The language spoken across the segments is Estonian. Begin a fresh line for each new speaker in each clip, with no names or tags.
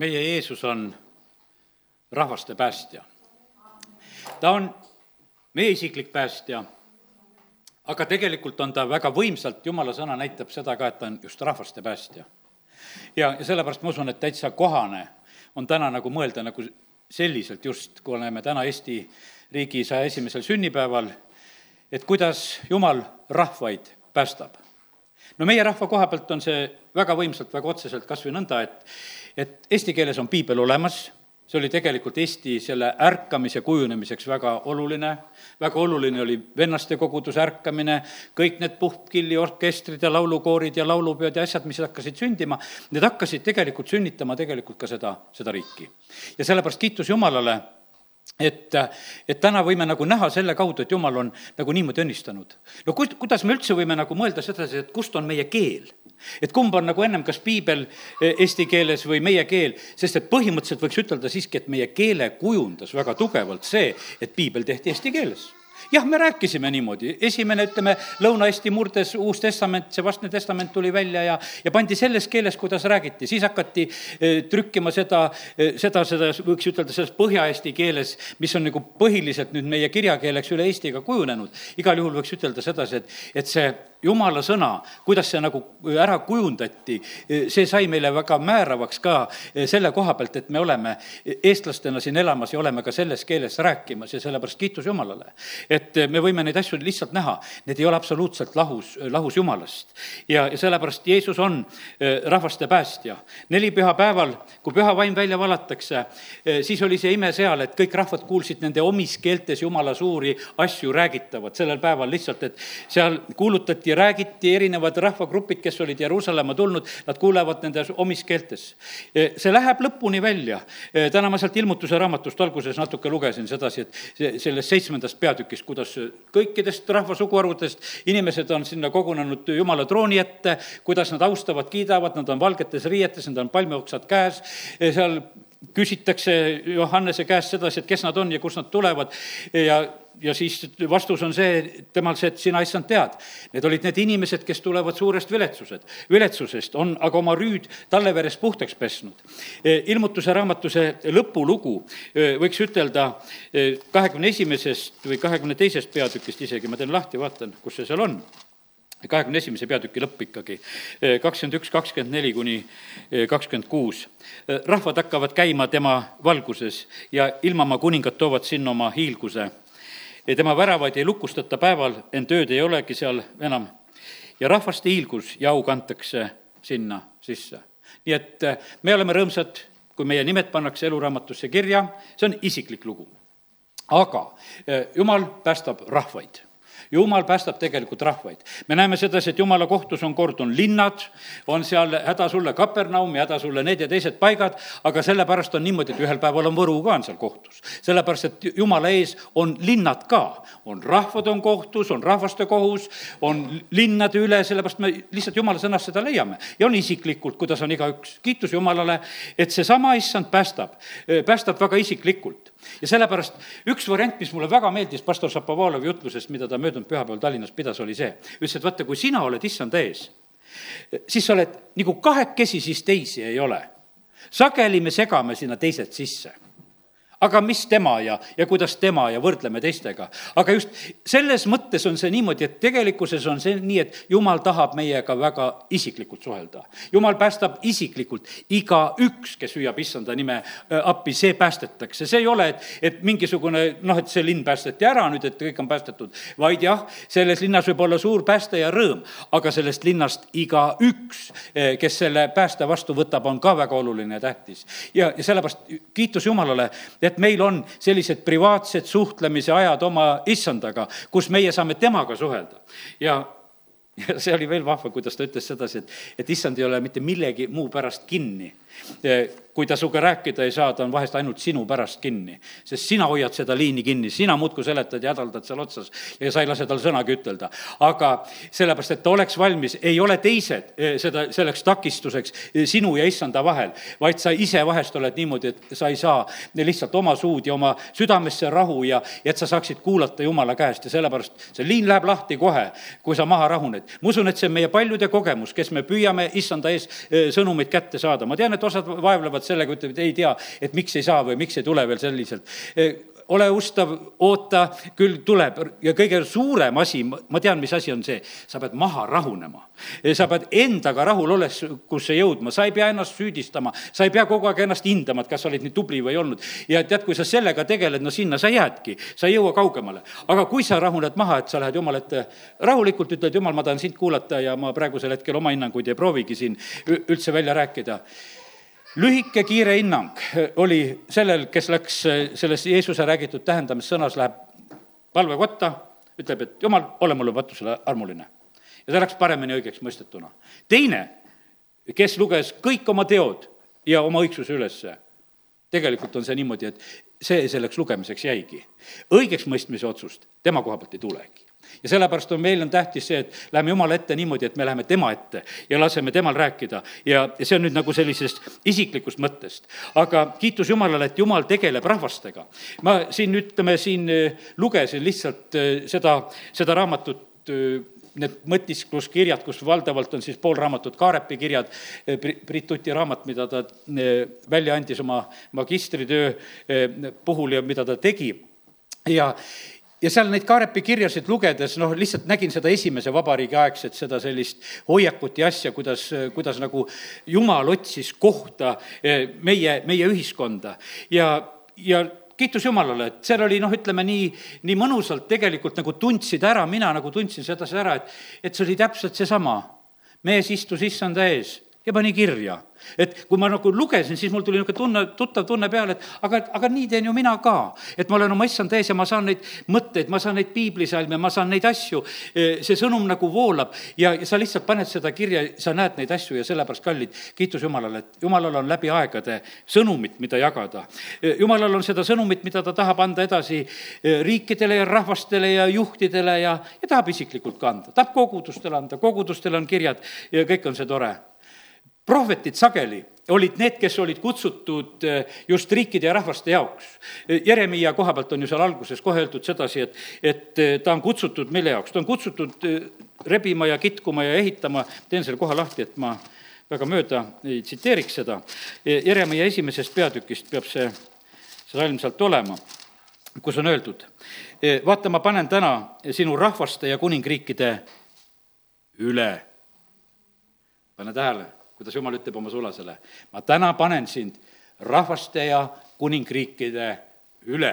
meie Jeesus on rahvaste päästja. ta on meie isiklik päästja, aga tegelikult on ta väga võimsalt, jumala sõna näitab seda ka, et ta on just rahvaste päästja. ja, ja sellepärast ma usun, et täitsa kohane on täna nagu mõelda nagu selliselt just, kui oleme täna Eesti riigi saja esimesel sünnipäeval, et kuidas Jumal rahvaid päästab. no meie rahva koha pealt on see väga võimsalt, väga otseselt kas või nõnda, et, et eesti keeles on piibel olemas, see oli tegelikult Eesti selle ärkamise kujunemiseks väga oluline, väga oluline oli vennaste koguduse ärkamine, kõik need puhkpilli orkestrid ja laulukoorid ja laulupeod ja asjad, mis hakkasid sündima, need hakkasid tegelikult sünnitama tegelikult ka seda, seda riiki. ja sellepärast kiitus Jumalale et, et täna võime nagu näha selle kaudu, et jumal on nagu niimoodi õnnistanud. no kus, kuidas me üldse võime nagu mõelda sedasi, et kust on meie keel? Et kumb on nagu ennem, kas piibel e, eesti keeles või meie keel, sest et põhimõtteliselt võiks ütelda siiski, et meie keele kujundas väga tugevalt see, et piibel tehti eesti keeles. Jah, me rääkisime niimoodi, esimene, ütleme, Lõuna-Eesti murdes Uus Testament, see Vastne Testament tuli välja ja, ja pandi selles keeles, kuidas räägiti, siis hakati eh, trükkima seda, eh, seda, seda võiks ütelda selles põhja-eesti keeles, mis on nagu põhiliselt nüüd meie kirjakeeleks üle Eestiga kujunenud. igal juhul võiks ütelda sedasi, et, et see jumala sõna, kuidas see nagu ära kujundati, see sai meile väga määravaks ka selle koha pealt, et me oleme eestlastena siin elamas ja oleme ka selles keeles rääkimas ja sellepärast kiitus Jumalale. et me võime neid asju lihtsalt näha, need ei ole absoluutselt lahus, lahus Jumalast. ja, ja sellepärast Jeesus on rahvaste päästja. neli pühapäeval, kui püha vaim välja valatakse, siis oli see ime seal, et kõik rahvad kuulsid nende omis keeltes Jumala suuri asju räägitavat sellel päeval lihtsalt, et seal kuulutati ja räägiti, erinevad rahvagrupid, kes olid Jeruusalemma tulnud, nad kuulevad nende omis keeltes. see läheb lõpuni välja. täna ma sealt ilmutuse raamatust alguses natuke lugesin sedasi, et sellest seitsmendast peatükist, kuidas kõikidest rahva suguharvudest inimesed on sinna kogunenud Jumala trooni ette, kuidas nad austavad, kiidavad, nad on valgetes riietes, nad on palmioksad käes, seal küsitakse Johannese käest sedasi, et kes nad on ja kust nad tulevad ja ja siis vastus on see, temal see, et sina, issand, tead. Need olid need inimesed, kes tulevad suurest viletsused, viletsusest, on aga oma rüüd talle verest puhtaks pesnud. E, ilmutuse raamatu see lõpulugu, e, võiks ütelda e, kahekümne esimesest või kahekümne teisest peatükist isegi, ma teen lahti, vaatan, kus see seal on kahekümne esimese peatüki lõpp ikkagi, kakskümmend üks, kakskümmend neli kuni kakskümmend kuus. rahvad hakkavad käima tema valguses ja ilmamaa kuningad toovad sinna oma hiilguse tema väravaid ei lukustata päeval, ent ööd ei olegi seal enam. ja rahvaste hiilgus ja au kantakse sinna sisse. nii et eh, me oleme rõõmsad, kui meie nimed pannakse eluraamatusse kirja, see on isiklik lugu. aga eh, jumal päästab rahvaid jumal päästab tegelikult rahvaid. me näeme sedasi, et jumala kohtus on kord, on linnad, on seal häda sulle Kapernaum ja häda sulle need ja teised paigad, aga sellepärast on niimoodi, et ühel päeval on Võru ka on seal kohtus. sellepärast, et jumala ees on linnad ka, on rahvad on kohtus, on rahvaste kohus, on linnade üle, sellepärast me lihtsalt jumala sõnast seda leiame. ja on isiklikult, kuidas on igaüks. kiitus Jumalale, et seesama issand päästab, päästab väga isiklikult ja sellepärast üks variant, mis mulle väga meeldis pastor Šapovalovi jutlusest, mida ta möödunud pühapäeval Tallinnas pidas, oli see, ütles, et vaata, kui sina oled issanda ees, siis sa oled nagu kahekesi, siis teisi ei ole. sageli me segame sinna teised sisse aga mis tema ja, ja kuidas tema ja võrdleme teistega. aga just selles mõttes on see niimoodi, et tegelikkuses on see nii, et jumal tahab meiega väga isiklikult suhelda. jumal päästab isiklikult, igaüks, kes hüüab issanda nime äh, appi, see päästetakse, see ei ole, et, et mingisugune noh, et see linn päästeti ära nüüd, et kõik on päästetud, vaid jah, selles linnas võib olla suur pääste ja rõõm, aga sellest linnast igaüks, äh, kes selle pääste vastu võtab, on ka väga oluline ja tähtis. ja, ja sellepärast kiitus Jumalale, et et meil on sellised privaatsed suhtlemise ajad oma issandaga, kus meie saame temaga suhelda. Ja ja see oli veel vahva, kuidas ta ütles sedasi, et, et issand ei ole mitte millegi muu pärast kinni kui ta sinuga rääkida ei saa, ta on vahest ainult sinu pärast kinni. sest sina hoiad seda liini kinni, sina muudkui seletad ja hädaldad seal otsas ja sa ei lase tal sõnagi ütelda. aga sellepärast, et ta oleks valmis, ei ole teised eh, seda, selleks takistuseks eh, sinu ja issanda vahel, vaid sa ise vahest oled niimoodi, et sa ei saa lihtsalt oma suud ja oma südamesse rahu ja, ja et sa saaksid kuulata Jumala käest ja sellepärast see liin läheb lahti kohe, kui sa maha rahuned. ma usun, et see on meie paljude kogemus, kes me püüame issanda ees eh, sõnumeid kätte saada. ma tean, et mõned osad vaevlevad sellega, ütlevad, ei tea, et miks ei saa või miks ei tule veel selliselt. Ole ustav, oota, küll tuleb. Ja kõige suurem asi, ma tean, mis asi on see, sa pead maha rahunema. sa pead endaga rahulolekusse jõudma, sa ei pea ennast süüdistama, sa ei pea kogu aeg ennast hindama, et kas sa olid nii tubli või ei olnud. ja tead, kui sa sellega tegeled, no sinna sa jäädki, sa ei jõua kaugemale. aga kui sa rahuned maha, et sa lähed Jumala ette rahulikult, ütled, Jumal, ma tahan sind kuulata ja ma praegusel hetkel oma hinnanguid ei proovigi siin üldse välja rääkida lühike kiire hinnang oli sellel, kes läks selles Jeesuse räägitud tähendamissõnas, läheb palvekotta, ütleb, et jumal, ole mulle patusele armuline. ja ta läks paremini õigeks mõistetuna. teine, kes luges kõik oma teod ja oma õigsuse ülesse, tegelikult on see niimoodi, et see selleks lugemiseks jäigi. õigeks mõistmise otsust tema koha pealt ei tulegi ja sellepärast on, meil on tähtis see, et läheme Jumala ette niimoodi, et me läheme tema ette ja laseme temal rääkida ja, ja see on nüüd nagu sellisest isiklikust mõttest. aga kiitus Jumalale, et Jumal tegeleb rahvastega. ma siin, ütleme, siin äh, lugesin lihtsalt äh, seda, seda raamatut äh, need mõtiskluskirjad, kus valdavalt on siis pool raamatut Kaarepi kirjad, Priit Tuti raamat, mida ta välja andis oma magistritöö puhul ja mida ta tegi. ja, ja seal neid Kaarepi kirjasid lugedes, noh, lihtsalt nägin seda esimese vabariigi aegset, seda sellist hoiakut ja asja, kuidas, kuidas nagu jumal otsis kohta eh, meie, meie ühiskonda. ja, ja kiitus Jumalale, et seal oli noh, ütleme nii, nii mõnusalt tegelikult nagu tundsid ära, mina nagu tundsin sedasi ära, et, et see oli täpselt seesama. mees istus issanda ees ja pani kirja et kui ma nagu lugesin, siis mul tuli niisugune tunne, tuttav tunne peale, et aga, aga nii teen ju mina ka. et ma olen oma issand ees ja ma saan neid mõtteid, ma saan neid piiblisalme, ma saan neid asju, see sõnum nagu voolab ja, ja sa lihtsalt paned seda kirja, sa näed neid asju ja sellepärast, kallid, kiitus Jumalale, et Jumalal on läbi aegade sõnumit, mida jagada. Jumalal on seda sõnumit, mida ta tahab anda edasi riikidele ja rahvastele ja juhtidele ja, ja tahab isiklikult ka anda, tahab kogudustele anda, kogudustel on kirjad ja kõik on see tore prohvetid sageli olid need, kes olid kutsutud eh, just riikide ja rahvaste jaoks. Jeremiah koha pealt on ju seal alguses kohe öeldud sedasi, et, et eh, ta on kutsutud mille jaoks, ta on kutsutud eh, rebima ja kitkuma ja ehitama, teen selle koha lahti, et ma väga mööda ei tsiteeriks seda. Jeremiah esimesest peatükist peab see, salm sealt olema, kus on öeldud, vaata, ma panen täna sinu rahvaste ja kuningriikide üle. pane tähele kuidas Jumal ütleb oma sulasele, ma täna panen sind rahvaste ja kuningriikide üle.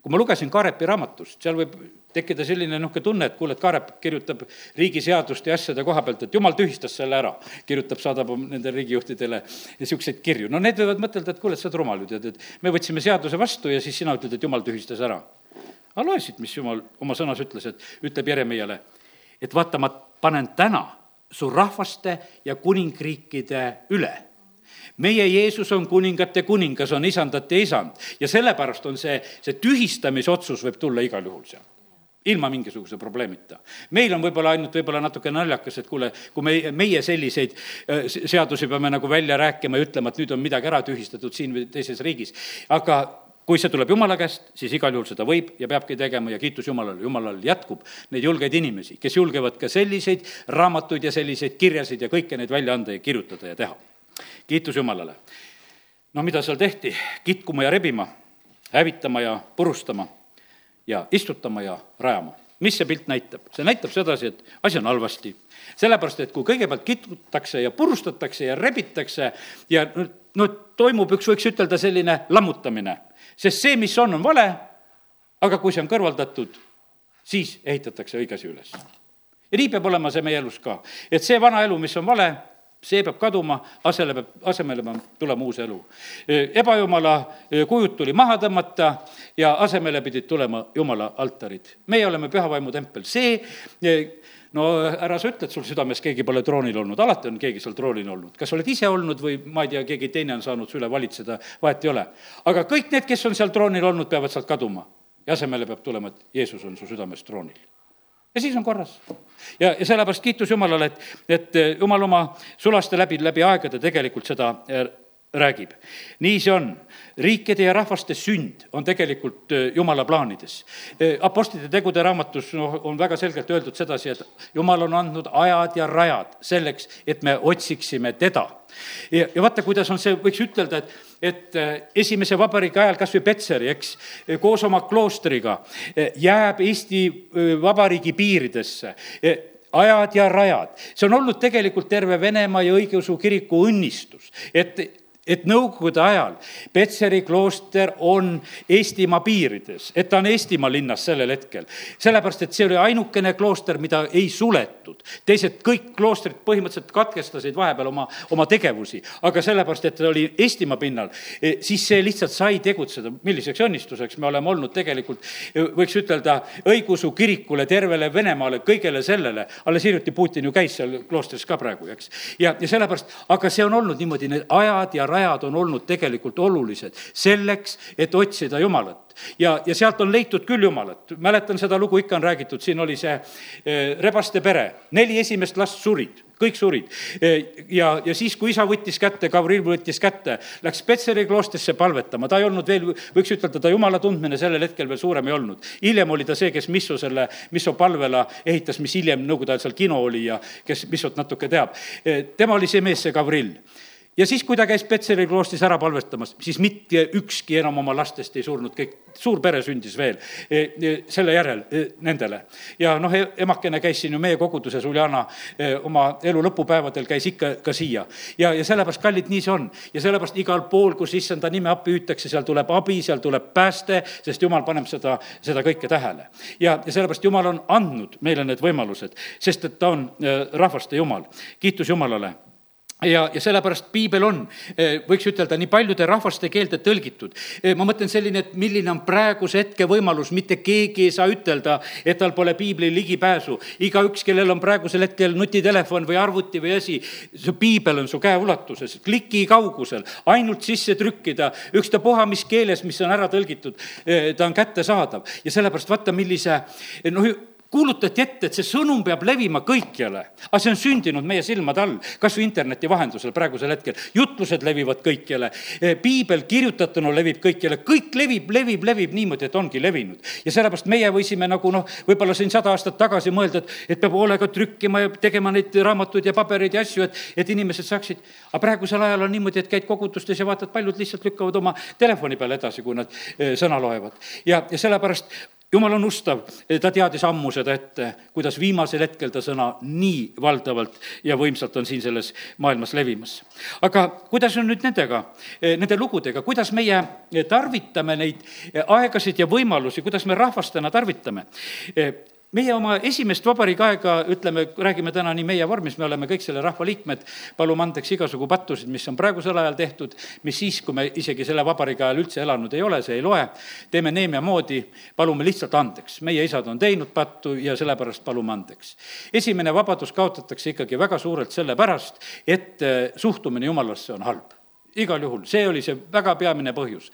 kui ma lugesin Kaarepi raamatust, seal võib tekkida selline niisugune tunne, et kuule, et Kaarep kirjutab riigiseaduste ja asjade koha pealt, et jumal tühistas selle ära, kirjutab, saadab nendele riigijuhtidele niisuguseid kirju. no need võivad mõtelda, et kuule, et sa oled rumal ju, tead, et me võtsime seaduse vastu ja siis sina ütled, et jumal tühistas ära. aga loe siit, mis jumal oma sõnas ütles, et ütleb Jeremiale, et vaata, ma panen täna su rahvaste ja kuningriikide üle meie Jeesus on kuningate kuningas, on isandate isand ja sellepärast on see, see tühistamisotsus võib tulla igal juhul seal ilma mingisuguse probleemita. meil on võib-olla ainult võib-olla natuke naljakas, et kuule, kui me, meie selliseid äh, seadusi peame nagu välja rääkima ja ütlema, et nüüd on midagi ära tühistatud siin või teises riigis, aga kui see tuleb Jumala käest, siis igal juhul seda võib ja peabki tegema ja kiitus Jumalale, Jumalal jätkub neid julgeid inimesi, kes julgevad ka selliseid raamatuid ja selliseid kirjasid ja kõike neid välja anda ja kirjutada ja teha. kiitus Jumalale. no mida seal tehti, kitkuma ja rebima, hävitama ja purustama ja istutama ja rajama. mis see pilt näitab? see näitab sedasi, et asi on halvasti. sellepärast, et kui kõigepealt kitkutakse ja purustatakse ja rebitakse ja no toimub üks, võiks ütelda, selline lammutamine sest see, mis on, on vale, aga kui see on kõrvaldatud, siis ehitatakse õige asi üles. ja nii peab olema see meie elus ka, et see vana elu, mis on vale, see peab kaduma, asele peab, asemele peab tulema uus elu. ebajumala kujud tuli maha tõmmata ja asemele pidid tulema jumala altarid. meie oleme püha vaimu tempel, see no ära sa ütle, et sul südames keegi pole troonil olnud, alati on keegi seal troonil olnud. kas oled ise olnud või ma ei tea, keegi teine on saanud su üle valitseda, vahet ei ole. aga kõik need, kes on seal troonil olnud, peavad sealt kaduma. ja asemele peab tulema, et Jeesus on su südames troonil. ja siis on korras. ja, ja sellepärast kiitus Jumalale, et, et Jumal oma sulaste läbi, läbi aegade tegelikult seda räägib. nii see on riikide ja rahvaste sünd on tegelikult jumala plaanides. Apostlite tegude raamatus noh, on väga selgelt öeldud sedasi, et jumal on andnud ajad ja rajad selleks, et me otsiksime teda. ja, ja vaata, kuidas on see, võiks ütelda, et, et esimese vabariigi ajal kas või Petseri, eks, koos oma kloostriga jääb Eesti Vabariigi piiridesse ajad ja rajad. see on olnud tegelikult terve Venemaa ja õigeusu kiriku õnnistus, et et nõukogude ajal Petseri klooster on Eestimaa piirides, et ta on Eestimaa linnas sellel hetkel. sellepärast, et see oli ainukene klooster, mida ei suletud. teised kõik kloostrid põhimõtteliselt katkestasid vahepeal oma, oma tegevusi, aga sellepärast, et ta oli Eestimaa pinnal, e, siis see lihtsalt sai tegutseda. milliseks õnnistuseks me oleme olnud tegelikult, e, võiks ütelda, õigeusu kirikule, tervele Venemaale, kõigele sellele. alles hiljuti Putin ju käis seal kloostris ka praegu, eks. ja, ja sellepärast, aga see on olnud niimoodi, need ajad ja rajad on olnud tegelikult olulised selleks, et otsida Jumalat ja, ja sealt on leitud küll Jumalat. mäletan seda lugu, ikka on räägitud, siin oli see eh, rebaste pere, neli esimest last surid, kõik surid. Eh, ja, ja siis, kui isa võttis kätte, Gavril võttis kätte, läks Petseri kloostrisse palvetama, ta ei olnud veel, võiks ütelda, ta jumala tundmine sellel hetkel veel suurem ei olnud. hiljem oli ta see, kes Misso selle, Misso palvela ehitas, mis hiljem Nõukogude ajal seal kino oli ja kes Missot natuke teab. Eh, tema oli see mees, see Gavril ja siis, kui ta käis Petseri kloostris ära palvestamas, siis mitte ükski enam oma lastest ei surnud, kõik, suur pere sündis veel e, e, selle järel e, nendele. ja noh, emakene käis siin ju meie koguduses, Uljana, oma elu lõpupäevadel käis ikka ka siia. ja, ja sellepärast, kallid, nii see on. ja sellepärast igal pool, kus issanda nime appi hüütakse, seal tuleb abi, seal tuleb pääste, sest jumal paneb seda, seda kõike tähele. ja, ja sellepärast jumal on andnud meile need võimalused, sest et ta on rahvaste jumal. kiitus Jumalale ja, ja sellepärast piibel on, võiks ütelda, nii paljude rahvaste keelde tõlgitud. Ma mõtlen selline, et milline on praeguse hetke võimalus, mitte keegi ei saa ütelda, et tal pole piibli ligipääsu. igaüks, kellel on praegusel hetkel nutitelefon või arvuti või asi, see piibel on su käeulatuses, kliki kaugusel, ainult sisse trükkida, ükstapuha mis keeles, mis on ära tõlgitud, ta on kättesaadav. Ja sellepärast vaata, millise noh, kuulutati ette, et see sõnum peab levima kõikjale. aga see on sündinud meie silmade all, kas või interneti vahendusel praegusel hetkel. jutlused levivad kõikjale, eh, piibel kirjutatuna levib kõikjale, kõik levib, levib, levib niimoodi, et ongi levinud. ja sellepärast meie võisime nagu noh, võib-olla siin sada aastat tagasi mõelda, et, et peab hoolega trükkima ja tegema neid raamatuid ja pabereid ja asju, et, et inimesed saaksid. aga praegusel ajal on niimoodi, et käid kogudustes ja vaatad, paljud lihtsalt lükkavad oma telefoni peale edasi, kui nad eh, sõna loevad. ja, ja sellepärast jumal on ustav, ta teadis ammu seda ette, kuidas viimasel hetkel ta sõna nii valdavalt ja võimsalt on siin selles maailmas levimas. aga kuidas on nüüd nendega, nende lugudega, kuidas meie tarvitame neid aegasid ja võimalusi, kuidas me rahvastena tarvitame? Meie oma esimest vabariigi aega, ütleme, räägime täna nii meie vormis, me oleme kõik selle rahva liikmed, palume andeks igasugu pattusid, mis on praegusel ajal tehtud, mis siis, kui me isegi selle vabariigi ajal üldse elanud ei ole, see ei loe, teeme Neemia moodi, palume lihtsalt andeks. meie isad on teinud pattu ja sellepärast palume andeks. esimene vabadus kaotatakse ikkagi väga suurelt sellepärast, et eh, suhtumine jumalasse on halb igal juhul, see oli see väga peamine põhjus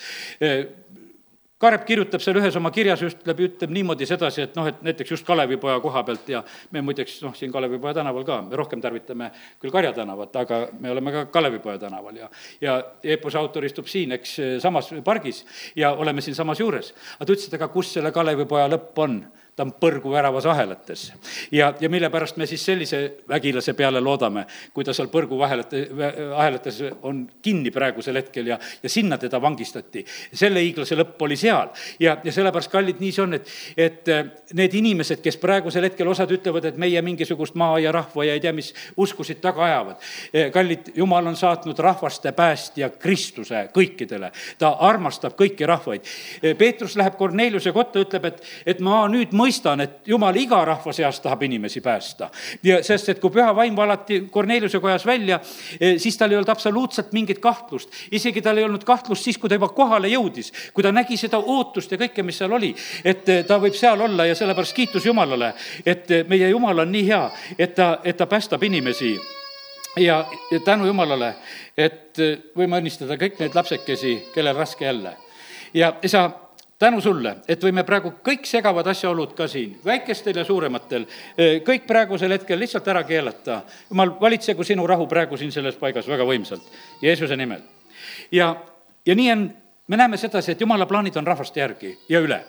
Kaarep kirjutab seal ühes oma kirjas, ütleb, ütleb niimoodi sedasi, et noh, et näiteks just Kalevipoja koha pealt ja me muideks noh, siin Kalevipoja tänaval ka, me rohkem tarvitame küll Karja tänavat, aga me oleme ka Kalevipoja tänaval ja ja eepose autor istub siin, eks, samas pargis ja oleme siinsamas juures. aga ta ütles, et aga kus selle Kalevipoja lõpp on ta on põrguväravas ahelates. ja, ja mille pärast me siis sellise vägilase peale loodame, kui ta seal põrguvahelate, ahelates on kinni praegusel hetkel ja, ja sinna teda vangistati. selle hiiglase lõpp oli seal ja, ja sellepärast, kallid, nii see on, et, et äh, need inimesed, kes praegusel hetkel, osad ütlevad, et meie mingisugust maa ja rahva ja ei tea, mis uskusid taga ajavad. Äh, kallid, jumal on saatnud rahvaste päästja Kristuse kõikidele. ta armastab kõiki rahvaid. Äh, Peetrus läheb Korneliuse kotta, ütleb, et, et ma nüüd mõistan, et jumal iga rahva seas tahab inimesi päästa. ja sest, et kui püha vaim valati Korneliuse kojas välja, eh, siis tal ei olnud absoluutselt mingit kahtlust. isegi tal ei olnud kahtlust siis, kui ta juba kohale jõudis, kui ta nägi seda ootust ja kõike, mis seal oli, et eh, ta võib seal olla ja sellepärast kiitus Jumalale, et eh, meie Jumal on nii hea, et ta, et ta päästab inimesi ja, ja tänu Jumalale, et võime õnnistada kõik neid lapsekesi, kellel raske jälle. ja isa, tänu sulle, et võime praegu kõik segavad asjaolud ka siin, väikestel ja suurematel, eh, kõik praegusel hetkel lihtsalt ära keelata. jumal, valitsegu sinu rahu praegu siin selles paigas väga võimsalt, Jeesuse nimel ja, ja nii on, me näeme sedasi, et jumala plaanid on rahvaste järgi ja üle.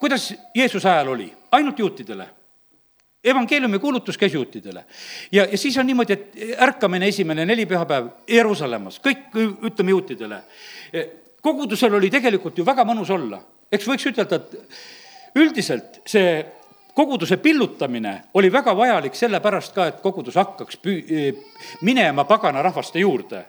kuidas Jeesuse ajal oli? ainult juutidele evangeeliumi kuulutus käis juutidele. ja, ja siis on niimoodi, et ärkamine esimene neli pühapäev Jeruusalemmas, kõik ütleme juutidele. Kogudusel oli tegelikult ju väga mõnus olla, eks võiks ütelda, et üldiselt see koguduse pillutamine oli väga vajalik sellepärast ka, et kogudus hakkaks püü-, minema pagana rahvaste juurde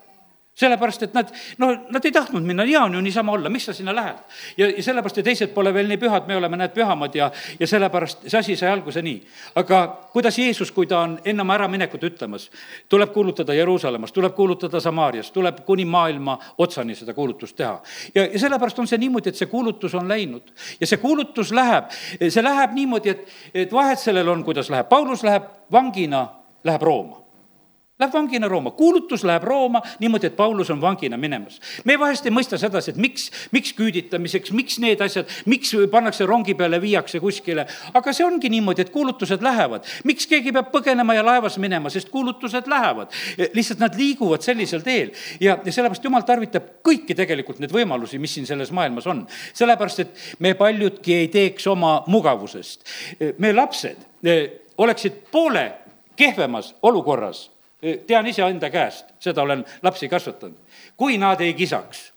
sellepärast, et nad, no nad ei tahtnud minna, hea on ju niisama olla, miks sa sinna lähed? ja, ja sellepärast ja teised pole veel nii pühad, me oleme, näed, pühamad ja, ja sellepärast see asi sai alguse nii. aga kuidas Jeesus, kui ta on enne oma äraminekut ütlemas, tuleb kuulutada Jeruusalemmas, tuleb kuulutada Samaarias, tuleb kuni maailma otsani seda kuulutust teha. ja, ja sellepärast on see niimoodi, et see kuulutus on läinud ja see kuulutus läheb, see läheb niimoodi, et, et vahet sellel on, kuidas läheb, Paulus läheb vangina, läheb Rooma Läheb vangina Rooma, kuulutus läheb Rooma niimoodi, et Paulus on vangina minemas. me vahest ei mõista sedasi, et miks, miks küüditamiseks, miks need asjad, miks pannakse rongi peale, viiakse kuskile, aga see ongi niimoodi, et kuulutused lähevad. miks keegi peab põgenema ja laevas minema, sest kuulutused lähevad. lihtsalt nad liiguvad sellisel teel ja, ja sellepärast jumal tarvitab kõiki tegelikult neid võimalusi, mis siin selles maailmas on. sellepärast, et me paljudki ei teeks oma mugavusest. me lapsed oleksid poole kehvemas olukorras tean iseenda käest, seda olen lapsi kasvatanud. kui nad ei kisaks,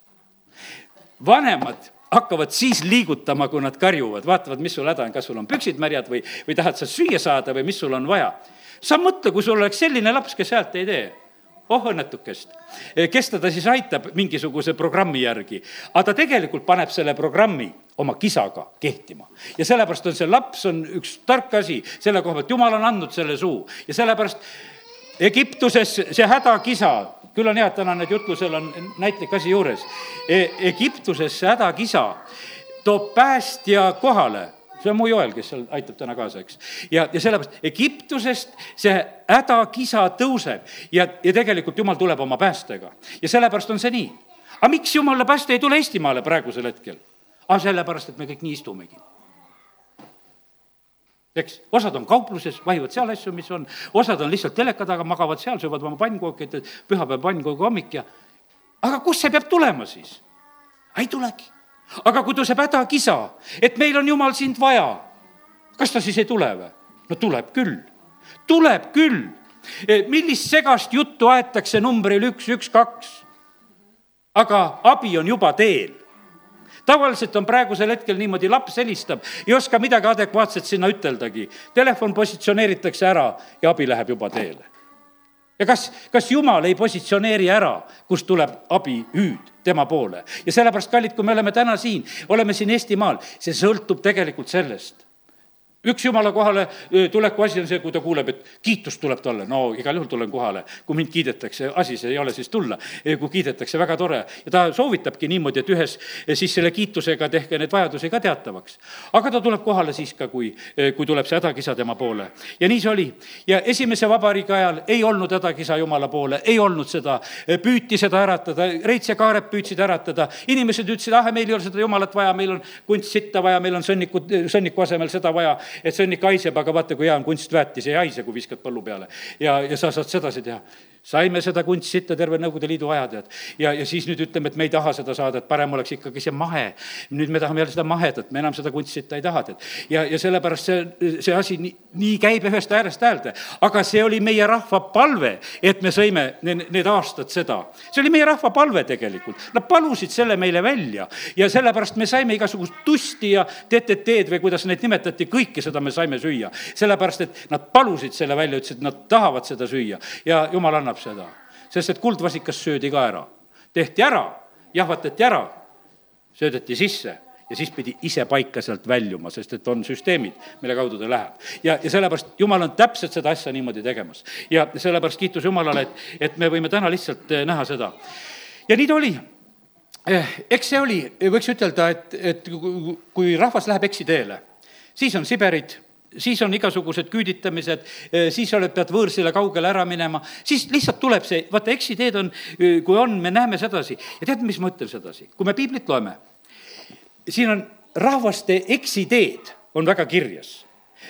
vanemad hakkavad siis liigutama, kui nad karjuvad, vaatavad, mis sul häda on, kas sul on püksid märjad või, või tahad sa süüa saada või mis sul on vaja. sa mõtle, kui sul oleks selline laps, kes häält ei tee oh õnnetukest. kes teda siis aitab mingisuguse programmi järgi, aga ta tegelikult paneb selle programmi oma kisaga kehtima. ja sellepärast on see laps, on üks tark asi selle koha pealt, jumal on andnud selle suu ja sellepärast Egiptuses see hädakisa, küll on hea, et täna nüüd jutlusel on näitlik asi juures e. Egiptuses see hädakisa toob päästja kohale see on mu Joel, kes seal aitab täna kaasa, eks. ja, ja sellepärast Egiptusest see hädakisa tõuseb ja, ja tegelikult Jumal tuleb oma päästega. ja sellepärast on see nii. aga miks Jumala pääste ei tule Eestimaale praegusel hetkel? aga sellepärast, et me kõik nii istumegi eks, osad on kaupluses, vahivad seal asju, mis on, osad on lihtsalt teleka taga, magavad seal, söövad oma pannkooki, et pühapäev pannkoogi hommik ja aga kust see peab tulema siis? ei tulegi. aga kui tõuseb hädakisa, et meil on jumal sind vaja, kas ta siis ei tule või? no tuleb küll, tuleb küll. E, millist segast juttu aetakse numbril üks, üks, kaks? aga abi on juba teel tavaliselt on praegusel hetkel niimoodi, laps helistab, ei oska midagi adekvaatset sinna üteldagi. Telefon positsioneeritakse ära ja abi läheb juba teele. ja kas, kas Jumal ei positsioneeri ära, kust tuleb abi hüüd tema poole ja sellepärast, kallid, kui me oleme täna siin, oleme siin Eestimaal, see sõltub tegelikult sellest üks jumala kohale tuleku asi on see, kui ta kuuleb, et kiitus tuleb talle, no igal juhul tulen kohale, kui mind kiidetakse, asi see ei ole siis tulla. kui kiidetakse, väga tore. Ja ta soovitabki niimoodi, et ühes siis selle kiitusega tehke need vajadusi ka teatavaks. aga ta tuleb kohale siis ka, kui, kui tuleb see hädakisa tema poole. Ja nii see oli. ja esimese vabariigi ajal ei olnud hädakisa jumala poole, ei olnud seda, püüti seda äratada, Reits ja Kaarep püüdsid äratada, inimesed ütlesid, ah, meil ei ole seda jumalat vaja, meil on kunstsitta vaja, meil on sõnniku, sõnniku asemel seda vaja et ikka haiseb, aga vaata, kui hea on kunstväetis, ei haise, kui viskad põllu peale. ja, ja sa saad sedasi teha saime seda kunstsitta terve Nõukogude Liidu aja, tead. ja, ja siis nüüd ütleme, et me ei taha seda saada, et parem oleks ikkagi see mahe. nüüd me tahame jälle seda mahedat, me enam seda kunstsitta ei taha, tead. ja, ja sellepärast see, see asi nii, nii käib ühest äärest äärde. aga see oli meie rahva palve, et me sõime need, need aastad seda. see oli meie rahva palve tegelikult. Nad palusid selle meile välja ja sellepärast me saime igasugust tusti ja TTT-d või kuidas neid nimetati, kõike seda me saime süüa. sellepärast, et nad palusid selle välja, ütlesid, et nad tahavad seda süüa ja jumal annab annab seda, sest et kuldvasikas söödi ka ära. tehti ära, jahvatati ära, söödeti sisse ja siis pidi ise paika sealt väljuma, sest et on süsteemid, mille kaudu ta läheb. ja, ja sellepärast Jumal on täpselt seda asja niimoodi tegemas. ja sellepärast kiitus Jumalale, et, et me võime täna lihtsalt eh, näha seda. ja nii ta oli. Eh, eks see oli, võiks ütelda, et, et kui rahvas läheb eksiteele, siis on Siberid siis on igasugused küüditamised, eh, siis oled, pead võõrsile kaugele ära minema, siis lihtsalt tuleb see, vaata, eksiteed on, eh, kui on, me näeme sedasi. ja tead, mis ma ütlen sedasi? kui me piiblit loeme, siin on rahvaste eksiteed on väga kirjas.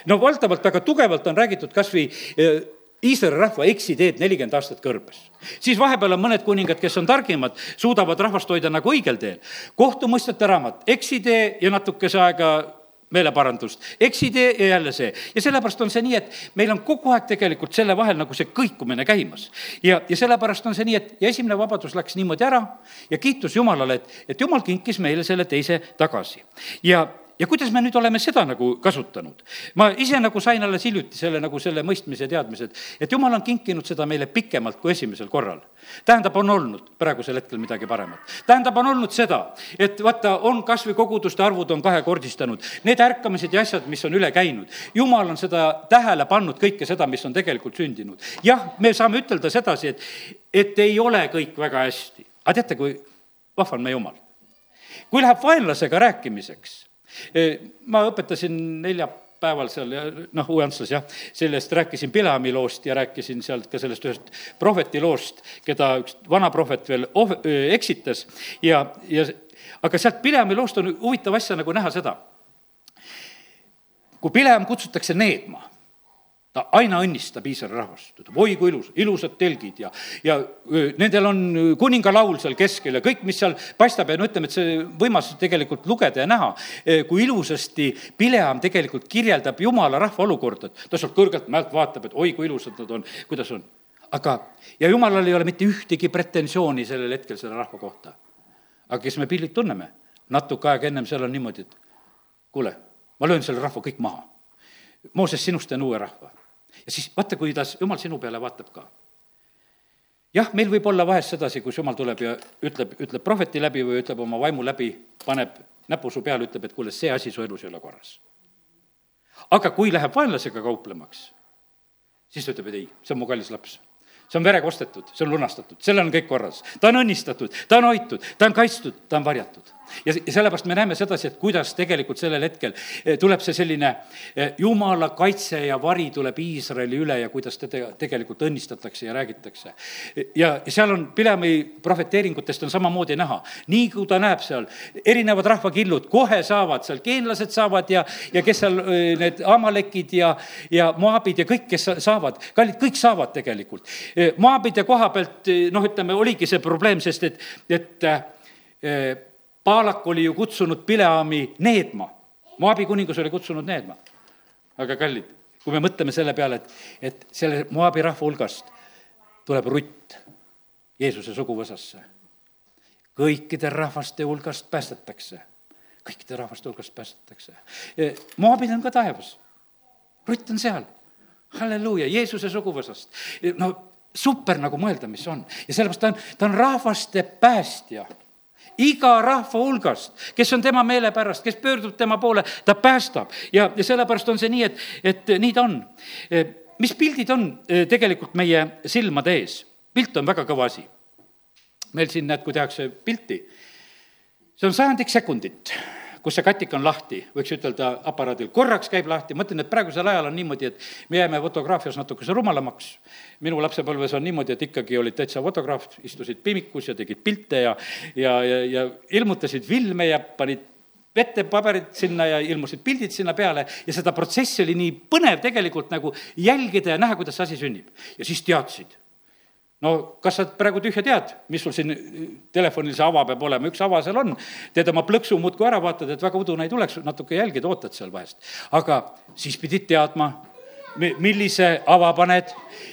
no valdavalt väga tugevalt on räägitud kas või eh, Iisraeli rahva eksiteed nelikümmend aastat kõrbes. siis vahepeal on mõned kuningad, kes on targimad, suudavad rahvast hoida nagu õigel teel. kohtumõistjate raamat, eksitee ja natukese aega meeleparandust, eksitee ja jälle see. ja sellepärast on see nii, et meil on kogu aeg tegelikult selle vahel nagu see kõikumine käimas. ja, ja sellepärast on see nii, et ja esimene vabadus läks niimoodi ära ja kiitus Jumalale, et, et Jumal kinkis meile selle teise tagasi. ja ja kuidas me nüüd oleme seda nagu kasutanud? ma ise nagu sain alles hiljuti selle nagu selle mõistmise teadmise, et, et jumal on kinkinud seda meile pikemalt kui esimesel korral. tähendab, on olnud praegusel hetkel midagi paremat. tähendab, on olnud seda, et vaata, on kas või koguduste arvud on kahekordistanud, need ärkamised ja asjad, mis on üle käinud. jumal on seda tähele pannud, kõike seda, mis on tegelikult sündinud. jah, me saame ütelda sedasi, et, et ei ole kõik väga hästi. aga teate, kui vahva on meie jumal? kui läheb vaenlasega rääkimiseks ma õpetasin neljapäeval seal ja noh, Uue-Antslas jah, sellest rääkisin Pilami loost ja rääkisin sealt ka sellest ühest prohveti loost, keda üks vana prohvet veel oh-, eksitas ja, ja aga sealt Pilami loost on huvitav asja nagu näha seda. kui Pileam kutsutakse needma ta aina õnnistab Iisraeli rahvast, ütleb oi kui ilus, ilusad telgid ja, ja nendel on kuningalaul seal keskel ja kõik, mis seal paistab ja no ütleme, et see võimas tegelikult lugeda ja näha, kui ilusasti Pileam tegelikult kirjeldab jumala rahva olukorda, et ta sealt kõrgelt mäelt vaatab, et oi kui ilusad nad on, kuidas on. aga, ja jumalal ei ole mitte ühtegi pretensiooni sellel hetkel selle rahva kohta. aga kes me pildid tunneme, natuke aega ennem seal on niimoodi, et kuule, ma löön selle rahva kõik maha. Mooses, sinust teen uue rahva ja siis vaata, kuidas jumal sinu peale vaatab ka. jah, meil võib olla vahest sedasi, kus jumal tuleb ja ütleb, ütleb prohveti läbi või ütleb oma vaimu läbi, paneb näpu su peale, ütleb, et kuule, see asi su elus ei ole korras. aga kui läheb vaenlasega kauplemaks, siis ta ütleb, et ei, see on mu kallis laps see on verega ostetud, see on lunastatud, sellel on kõik korras. ta on õnnistatud, ta on hoitud, ta on kaitstud, ta on varjatud. Ja, sellepärast me näeme sedasi, et kuidas tegelikult sellel hetkel eh, tuleb see selline eh, jumala kaitse ja vari tuleb Iisraeli üle ja kuidas teda tegelikult õnnistatakse ja räägitakse. ja seal on Pilemi prohveteeringutest on samamoodi näha, nii kui ta näeb seal, erinevad rahvakillud kohe saavad seal, geenlased saavad ja, ja kes seal eh, need amalekid ja, ja moabid ja kõik, kes saavad, kallid, kõik saavad tegelikult Moabide koha pealt noh, ütleme, oligi see probleem, sest et, et Paalak oli ju kutsunud Pileami needma. Moabi kuningas oli kutsunud needma. aga kallid, kui me mõtleme selle peale, et, et selle Moabi rahva hulgast tuleb Rutt Jeesuse suguvõsasse. kõikide rahvaste hulgast päästetakse, kõikide rahvaste hulgast päästetakse. Moabid on ka taevas, Rutt on seal halleluuja, Jeesuse suguvõsast. No super nagu mõelda, mis on. ja sellepärast ta on, ta on rahvaste päästja iga rahva hulgast, kes on tema meele pärast, kes pöördub tema poole, ta päästab ja, ja sellepärast on see nii, et, et nii ta on. E, mis pildid on e, tegelikult meie silmade ees? pilt on väga kõva asi. meil siin näed, kui tehakse pilti, see on sajandik sekundit kus see katik on lahti, võiks ütelda aparaadil, korraks käib lahti, ma ütlen, et praegusel ajal on niimoodi, et me jääme fotograafias natukese rumalamaks. minu lapsepõlves on niimoodi, et ikkagi olid täitsa fotograaf, istusid pimikus ja tegid pilte ja, ja, ja, ja ilmutasid filme ja panid vette paberid sinna ja ilmusid pildid sinna peale ja seda protsessi oli nii põnev tegelikult nagu jälgida ja näha, kuidas see asi sünnib. ja siis teadsid no kas sa praegu tühja tead, mis sul siin telefonil see ava peab olema, üks ava seal on, teed oma plõksu muudkui ära, vaatad, et väga udune ei tuleks, natuke jälgid, ootad seal vahest. aga siis pidid teadma, millise ava paned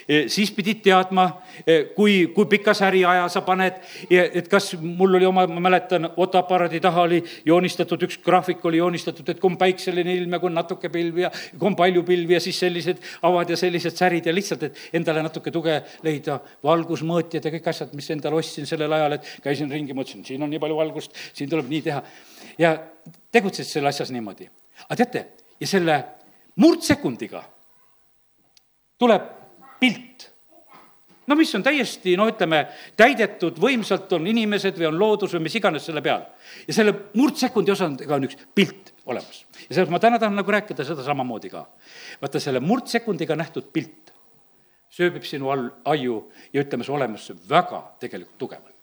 E, siis pidid teadma, e, kui, kui pika säriaja sa paned, et kas mul oli oma, ma mäletan, fotoaparaadi taha oli joonistatud, üks graafik oli joonistatud, et on päikseline ilm ja kui natuke pilvi ja kui on palju pilvi ja siis sellised avad ja sellised särid ja lihtsalt, et endale natuke tuge leida, valgusmõõtjad ja kõik asjad, mis endale ostsin sellel ajal, et käisin ringi, mõtlesin, siin on nii palju valgust, siin tuleb nii teha. ja tegutsesid selle asjas niimoodi. aga teate, ja selle murdsekundiga tuleb pilt. no mis on täiesti, no ütleme, täidetud võimsalt, on inimesed või on loodus või mis iganes selle peal. ja selle murdsekundi osandega on üks pilt olemas. ja sellepärast ma täna tahan nagu rääkida seda samamoodi ka. vaata, selle murdsekundiga nähtud pilt sööbib sinu all, aiu ja ütleme, su olemusse väga tegelikult tugevalt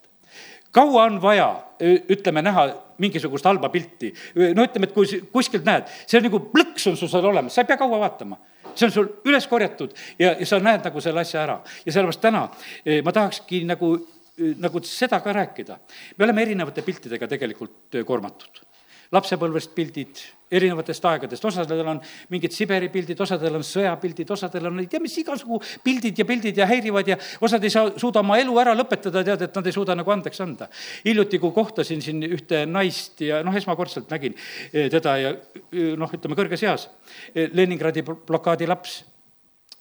kaua on vaja, ütleme, näha mingisugust halba pilti, no ütleme, et kui kuskilt näed, see on nagu plõks on sul seal olemas, sa ei pea kaua vaatama see on sul üles korjatud ja, ja sa näed nagu selle asja ära. ja sellepärast täna eh, ma tahakski nagu, eh, nagu seda ka rääkida. me oleme erinevate piltidega tegelikult eh, koormatud lapsepõlvest pildid erinevatest aegadest, osadel on mingid Siberi pildid, osadel on sõjapildid, osadel on ei tea mis igasugu pildid ja pildid ja häirivad ja osad ei saa, suuda oma elu ära lõpetada, tead, et nad ei suuda nagu andeks anda. hiljuti, kui kohtasin siin ühte naist ja noh, esmakordselt nägin eh, teda ja eh, noh, ütleme kõrges eas, eh, Leningradi blokaadi laps.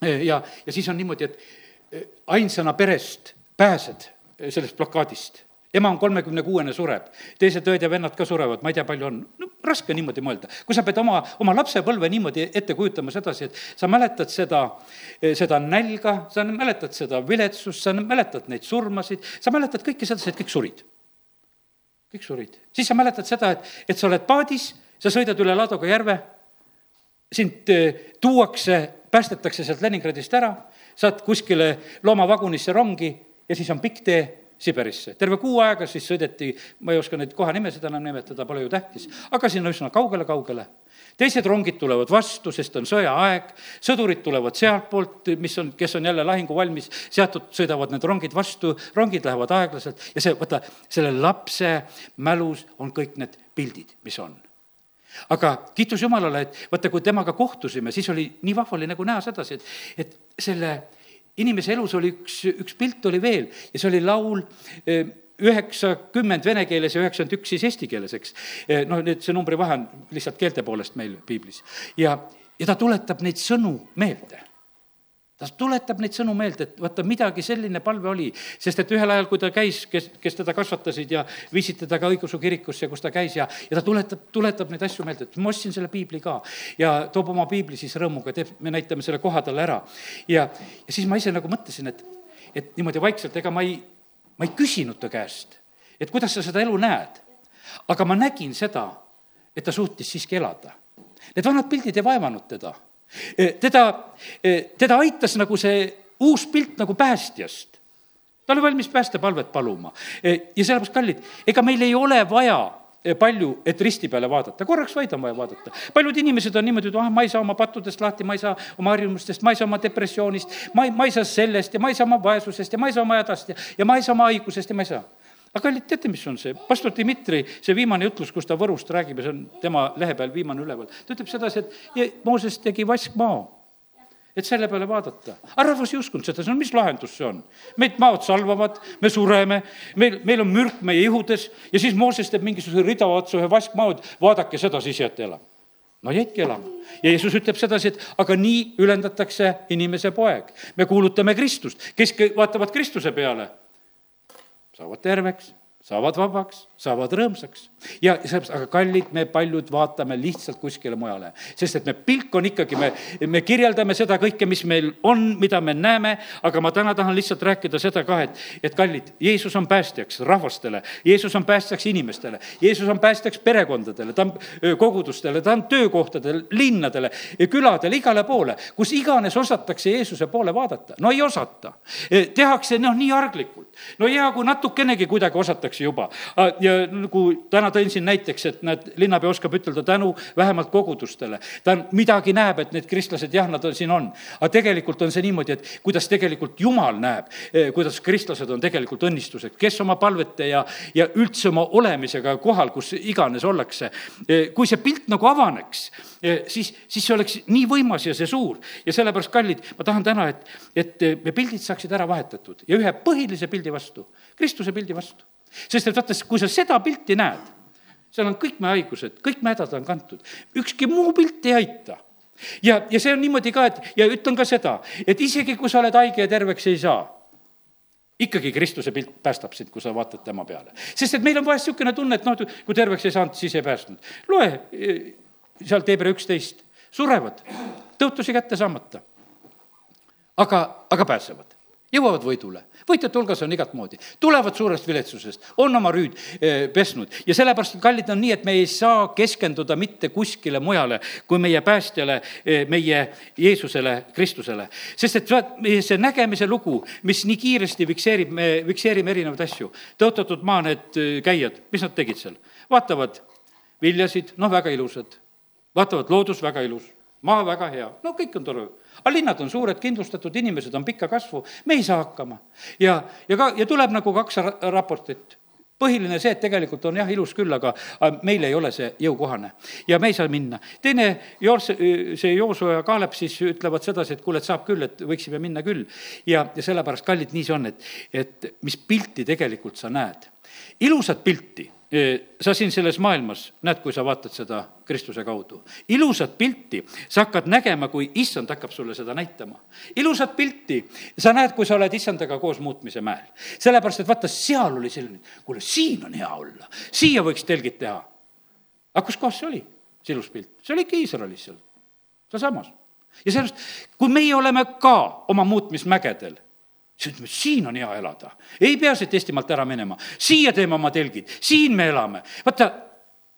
ja, ja siis on niimoodi, et ainsana perest pääsed sellest blokaadist ema on kolmekümne kuuene, sureb, teised õed ja vennad ka surevad, ma ei tea, palju on, no raske niimoodi mõelda. kui sa pead oma, oma lapsepõlve niimoodi ette kujutama sedasi, et sa mäletad seda, seda nälga, sa mäletad seda viletsust, sa mäletad neid surmasid, sa mäletad kõike sedasi, et kõik surid. kõik surid. siis sa mäletad seda, et, et sa oled paadis, sa sõidad üle Ladoga järve, sind eh, tuuakse, päästetakse sealt Leningradist ära, saad kuskile loomavagunisse rongi ja siis on pikk tee Siberisse. terve kuu aega siis sõideti, ma ei oska neid kohanimesid enam nimetada, pole ju tähtis, aga sinna üsna kaugele-kaugele. teised rongid tulevad vastu, sest on sõjaaeg, sõdurid tulevad sealtpoolt, mis on, kes on jälle lahinguvalmis, seatud sõidavad need rongid vastu, rongid lähevad aeglaselt ja see, vaata, selle lapse mälus on kõik need pildid, mis on aga kiitus Jumalale, et vaata, kui temaga kohtusime, siis oli nii vahva oli nagu näha sedasi, et, et selle inimese elus oli üks, üks pilt oli veel ja see oli laul eh, üheksakümmend vene keeles ja üheksakümmend üks siis eesti keeles, eks. Eh, noh, nüüd see numbrivahe on lihtsalt keelte poolest meil piiblis. ja, ja ta tuletab neid sõnu meelde ta tuletab neid sõnu meelde, et vaata, midagi selline palve oli, sest et ühel ajal, kui ta käis, kes, kes teda kasvatasid ja viisid teda ka õigeusu kirikusse, kus ta käis ja, ja ta tuletab, tuletab neid asju meelde, et ma ostsin selle piibli ka. ja toob oma piibli siis rõõmuga, teeb, me näitame selle koha talle ära. ja, ja siis ma ise nagu mõtlesin, et, et niimoodi vaikselt, ega ma ei, ma ei küsinud ta käest, et kuidas sa seda elu näed. aga ma nägin seda, et ta suutis siiski elada. Need vanad pildid ei vaevanud teda teda, eh, teda aitas nagu see uus pilt nagu päästjast. ta oli valmis päästepalvet paluma eh, ja sellepärast, kallid, ega meil ei ole vaja palju, et risti peale vaadata, korraks vaid on vaja vaadata. paljud inimesed on niimoodi, et ah, ma ei saa oma pattudest lahti, ma ei saa oma harjumustest, ma ei saa oma depressioonist, ma ei, ma ei saa sellest ja ma ei saa oma vaesusest ja ma ei saa oma hädast ja, ja ma ei saa oma haigusest ja ma ei saa aga kallid, teate, mis on see? pastor Dmitri, see viimane jutlus, kus ta Võrust räägib ja see on tema lehe peal viimane üleval, ta ütleb sedasi, et Mooses tegi vaskmao et selle peale vaadata. aga rahvas ei uskunud seda, on, mis lahendus see on? meid maod salvavad, me sureme, meil, meil on mürk meie ihudes ja siis Mooses teeb mingisuguse rida otsa ühe vaskmao, et vaadake seda, siis jääte elama. no jäidki elama. ja Jeesus ütleb sedasi, et aga nii ülendatakse inimese poeg. me kuulutame Kristust, kes vaatavad Kristuse peale saavad terveks, saavad vabaks, saavad rõõmsaks. Ja sellepärast, aga kallid, me paljud vaatame lihtsalt kuskile mujale, sest et me pilk on ikkagi, me, me kirjeldame seda kõike, mis meil on, mida me näeme, aga ma täna tahan lihtsalt rääkida seda ka, et, et kallid, Jeesus on päästjaks rahvastele, Jeesus on päästjaks inimestele, Jeesus on päästjaks perekondadele, ta on kogudustele, ta on töökohtadele, linnadele, küladele, igale poole, kus iganes osatakse Jeesuse poole vaadata, no ei osata. tehakse noh, nii arglikult, no hea, kui natukenegi kuidagi osatakse juba. Ja nagu täna tõin siin näiteks, et näed, linnapea oskab ütelda tänu vähemalt kogudustele. ta midagi näeb, et need kristlased, jah, nad on, siin on. aga tegelikult on see niimoodi, et kuidas tegelikult Jumal näeb, eh, kuidas kristlased on tegelikult õnnistuseks, kes oma palvete ja, ja üldse oma olemisega kohal, kus iganes ollakse. Eh, kui see pilt nagu avaneks, eh, siis, siis see oleks nii võimas ja see suur. ja sellepärast, kallid, ma tahan täna, et, et me pildid saaksid ära vahetatud ja ühe põhilise pildi vastu, Kristuse pildi vastu sest et vaata, kui sa seda pilti näed, seal on kõik meie haigused, kõik meie hädad on kantud, ükski muu pilt ei aita ja, ja see on niimoodi ka, et ja ütlen ka seda, et isegi kui sa oled haige ja terveks ei saa, ikkagi Kristuse pilt päästab sind, kui sa vaatad tema peale. sest et meil on vahest niisugune tunne, et noh, kui terveks ei saanud, siis ei päästnud. loe eh, sealt Hebra üksteist, surevad, tõotusi kätte saamata. aga, aga pääsevad jõuavad võidule. võitjate hulgas on igat moodi, tulevad suurest viletsusest, on oma rüüd eh, pesnud ja sellepärast, kallid, on nii, et me ei saa keskenduda mitte kuskile mujale kui meie päästjale, eh, meie Jeesusele, Kristusele. sest et see nägemise lugu, mis nii kiiresti fikseerib, me fikseerime erinevaid asju. tõotatud maa need eh, käijad, mis nad tegid seal? vaatavad viljasid, noh, väga ilusad. vaatavad loodus, väga ilus maa väga hea, no kõik on tore. Aga linnad on suured, kindlustatud, inimesed on pikka kasvu, me ei saa hakkama. ja, ja ka, ja tuleb nagu kaks raportit põhiline see, et tegelikult on jah, ilus küll, aga, meil ei ole see jõukohane ja me ei saa minna. teine, Joos-, see Jooso ja Kaalep siis ütlevad sedasi, et kuule, et saab küll, et võiksime minna küll. ja, ja sellepärast, kallid, nii see on, et, et mis pilti tegelikult sa näed. ilusat pilti sa siin selles maailmas näed, kui sa vaatad seda Kristuse kaudu. ilusat pilti sa hakkad nägema, kui issand hakkab sulle seda näitama. ilusat pilti sa näed, kui sa oled issandaga koos muutmise mäel. sellepärast, et vaata, seal oli selline, kuule, siin on hea olla, siia võiks telgid teha. aga kus kohas see oli, see ilus pilt? see oli ikka Iisraelis seal, sealsamas. ja sellest, kui meie oleme ka oma muutmismägedel, siis ütleme, siin on hea elada. ei pea siit Eestimaalt ära minema, siia teeme oma telgid, siin me elame. vaata,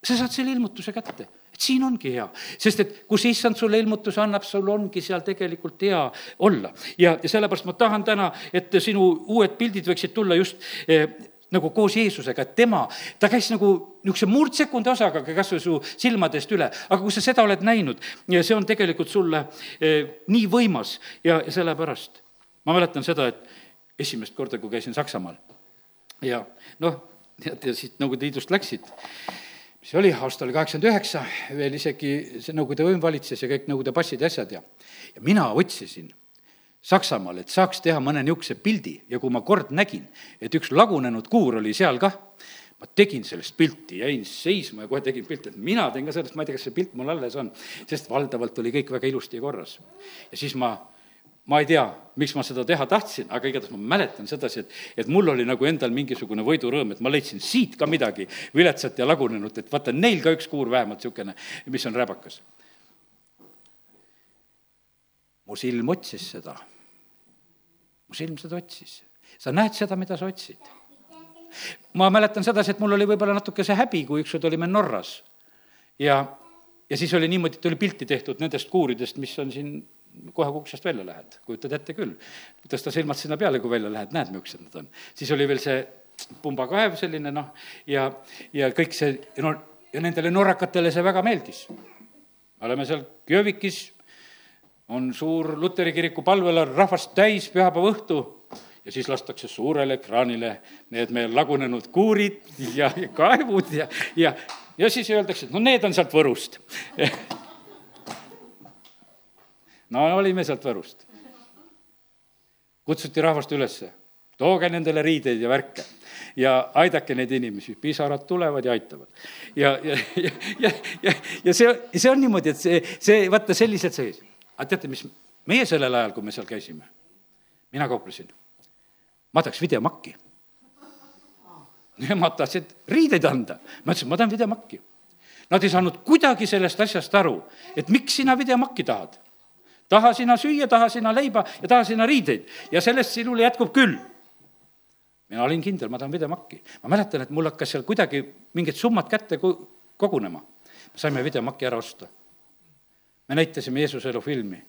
sa saad selle ilmutuse kätte, et siin ongi hea. sest et kus issand sulle ilmutuse annab, sul ongi seal tegelikult hea olla. ja, sellepärast ma tahan täna, et sinu uued pildid võiksid tulla just eh, nagu koos Jeesusega, et tema, ta käis nagu niisuguse murdsekundi osaga kas või su silmadest üle, aga kui sa seda oled näinud ja see on tegelikult sulle eh, nii võimas ja, ja sellepärast ma mäletan seda, et esimest korda, kui käisin Saksamaal ja noh, tead, ja siit Nõukogude Liidust läksid, mis oli, aasta oli kaheksakümmend üheksa, veel isegi see Nõukogude võim valitses ja kõik Nõukogude passid ja asjad ja, ja mina otsisin Saksamaal, et saaks teha mõne niisuguse pildi ja kui ma kord nägin, et üks lagunenud kuur oli seal kah, ma tegin sellest pilti, jäin seisma ja kohe tegin pilti, et mina teen ka sellest, ma ei tea, kas see pilt mul alles on, sest valdavalt oli kõik väga ilusti korras. ja siis ma ma ei tea, miks ma seda teha tahtsin, aga igatahes ma mäletan sedasi, et, et mul oli nagu endal mingisugune võidurõõm, et ma leidsin siit ka midagi viletsat ja lagunenut, et vaata, neil ka üks kuur vähemalt niisugune, mis on räbakas. mu silm otsis seda. mu silm seda otsis. sa näed seda, mida sa otsid. ma mäletan sedasi, et mul oli võib-olla natuke see häbi, kui ükskord olime Norras ja, ja siis oli niimoodi, et oli pilti tehtud nendest kuuridest, mis on siin kohe kui uksest välja lähed, kujutad ette küll. tõsta silmad sinna peale, kui välja lähed, näed, millised nad on. siis oli veel see pumbakaev selline noh, ja, ja kõik see, no ja nendele norrakatele see väga meeldis. oleme seal Kjövikis, on suur luteri kiriku palvel rahvast täis pühapäeva õhtu ja siis lastakse suurele ekraanile need meie lagunenud kuurid ja, ja kaevud ja, ja, ja siis öeldakse, et no need on sealt Võrust no olime sealt Võrust. kutsuti rahvast ülesse, tooge nendele riideid ja värke ja aidake neid inimesi, pisarad tulevad ja aitavad. ja, ja, ja, ja, ja, ja see, see on niimoodi, et see, see, vaata, sellised seis. aga teate, mis meie sellel ajal, kui me seal käisime, mina kauplesin, ma tahaks videomakki. Nemad tahtsid riideid anda, ma ütlesin, ma tahan videomakki. Nad ei saanud kuidagi sellest asjast aru, et miks sina videomakki tahad taha sina süüa, taha sina leiba ja taha sina riideid ja sellest sinule jätkub küll. mina olin kindel, ma tahan videomakki. ma mäletan, et mul hakkas seal kuidagi mingid summad kätte kogunema. saime videomakki ära osta. me näitasime Jeesuse elu filmi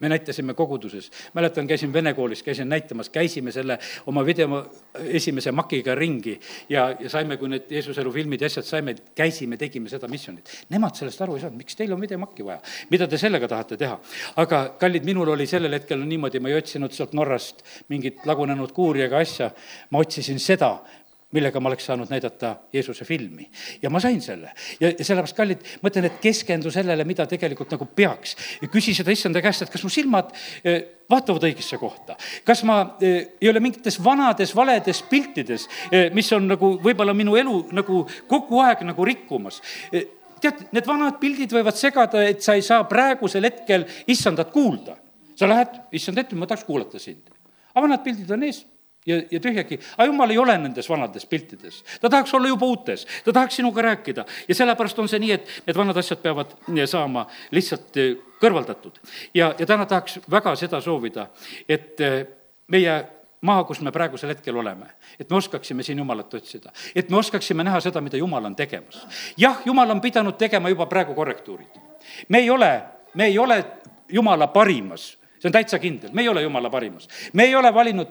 me näitasime koguduses, mäletan, käisin vene koolis, käisin näitamas, käisime selle oma video esimese makiga ringi ja, ja saime, kui need Jeesuse elu filmid ja asjad saime, käisime, tegime seda missionit. Nemad sellest aru ei saanud, miks teil on videomakki vaja, mida te sellega tahate teha? aga kallid, minul oli sellel hetkel niimoodi, ma ei otsinud sealt Norrast mingit lagunenud kuuri ega asja, ma otsisin seda, millega ma oleks saanud näidata Jeesuse filmi. ja ma sain selle. ja, ja sellepärast, kallid, ma ütlen, et keskendu sellele, mida tegelikult nagu peaks. küsi seda issanda käest, et kas mu silmad eh, vaatavad õigesse kohta. kas ma eh, ei ole mingites vanades valedes piltides, eh, mis on nagu võib-olla minu elu nagu kogu aeg nagu rikkumas tead, need vanad pildid võivad segada, et sa ei saa praegusel hetkel issandat kuulda. sa lähed, issand ette, ma tahaks kuulata sind. aga vanad pildid on ees ja, ja tühjagi, aga jumal ei ole nendes vanades piltides. ta tahaks olla juba uutes, ta tahaks sinuga rääkida ja sellepärast on see nii, et need vanad asjad peavad saama lihtsalt eh, kõrvaldatud. ja, ja täna tahaks väga seda soovida, et eh, meie maa, kus me praegusel hetkel oleme, et me oskaksime siin Jumalat otsida, et me oskaksime näha seda, mida Jumal on tegemas. jah, Jumal on pidanud tegema juba praegu korrektuurid. me ei ole, me ei ole Jumala parimas see on täitsa kindel, me ei ole jumala parimas. me ei ole valinud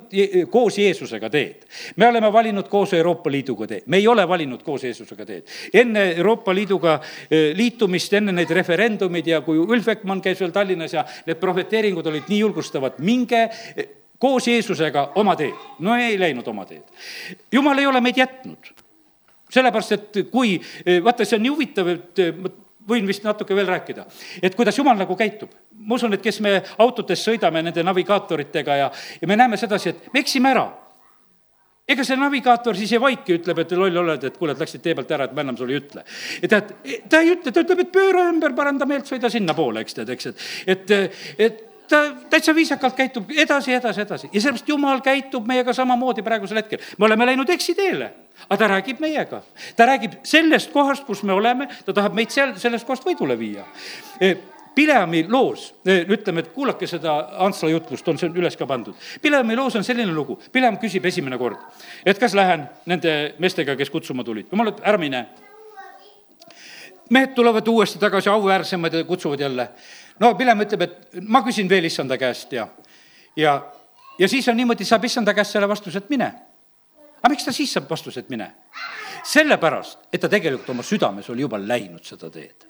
koos Jeesusega teed. me oleme valinud koos Euroopa Liiduga teed, me ei ole valinud koos Jeesusega teed. enne Euroopa Liiduga eh, liitumist, enne neid referendumeid ja kui Ulf Ekman käis veel Tallinnas ja need prohveteeringud olid nii julgustavad, minge eh, koos Jeesusega oma teed. no ei läinud oma teed. jumal ei ole meid jätnud sellepärast, et kui, eh, vaata, see on nii huvitav, et võin vist natuke veel rääkida, et kuidas jumal nagu käitub. ma usun, et kes me autodes sõidame nende navigaatoritega ja, ja me näeme sedasi, et me eksime ära ega see navigaator siis ei vaiki, ütleb, et loll oled, et kuule, et läksid tee pealt ära, et ma enam sulle ei ütle. tead, ta ei ütle, ta ütleb, et pööra ümber, paranda meelt, sõida sinnapoole, eks tead, eks, et, et, et ta täitsa viisakalt käitub edasi, edasi, edasi ja sellepärast Jumal käitub meiega samamoodi praegusel hetkel. me oleme läinud eksiteele, aga ta räägib meiega. ta räägib sellest kohast, kus me oleme, ta tahab meid seal, sellest kohast võidule viia. E, Pileami loos, e, ütleme, et kuulake seda Antsla jutlust, on see üles ka pandud. Pileami loos on selline lugu, Pileam küsib esimene kord, et kas lähen nende meestega, kes kutsuma tulid. jumal ütleb, ära mine mehed tulevad uuesti tagasi, auväärsemad ja kutsuvad jälle no Pilem ütleb, et ma küsin veel issanda käest ja, ja, ja siis on niimoodi, saab issanda käest selle vastuse, et mine. aga miks ta siis saab vastuse, et mine? sellepärast, et ta tegelikult oma südames oli juba läinud seda teed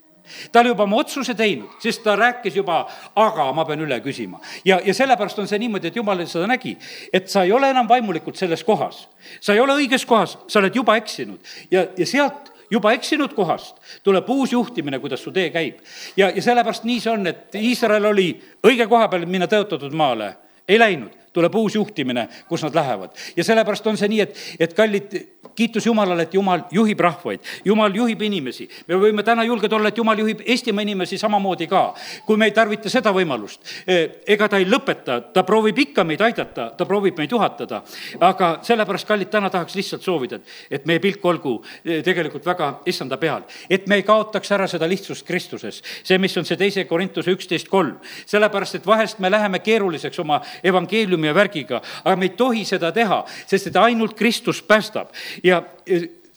ta oli juba oma otsuse teinud, sest ta rääkis juba, aga ma pean üle küsima. ja, ja sellepärast on see niimoodi, et jumal seda nägi, et sa ei ole enam vaimulikult selles kohas. sa ei ole õiges kohas, sa oled juba eksinud ja, ja sealt juba eksinud kohast tuleb uus juhtimine, kuidas su tee käib. ja, ja sellepärast nii see on, et Iisrael oli õige koha peal minna tõotatud maale, ei läinud, tuleb uus juhtimine, kus nad lähevad. ja sellepärast on see nii, et, et kallid kiitus Jumalale, et Jumal juhib rahvaid, Jumal juhib inimesi. me võime täna julged olla, et Jumal juhib Eestimaa inimesi samamoodi ka, kui me ei tarvita seda võimalust. E, ega ta ei lõpeta, ta proovib ikka meid aidata, ta proovib meid juhatada. aga sellepärast, kallid, täna tahaks lihtsalt soovida, et, et meie pilk olgu e, tegelikult väga issanda peal. et me ei kaotaks ära seda lihtsust Kristuses. see, mis on see teise Korintuse üksteist kolm. sellepärast, et vahest me läheme keeruliseks oma evangeeliumi ja värgiga, aga me ei tohi seda teha, sest et ainult Kristus päästab ja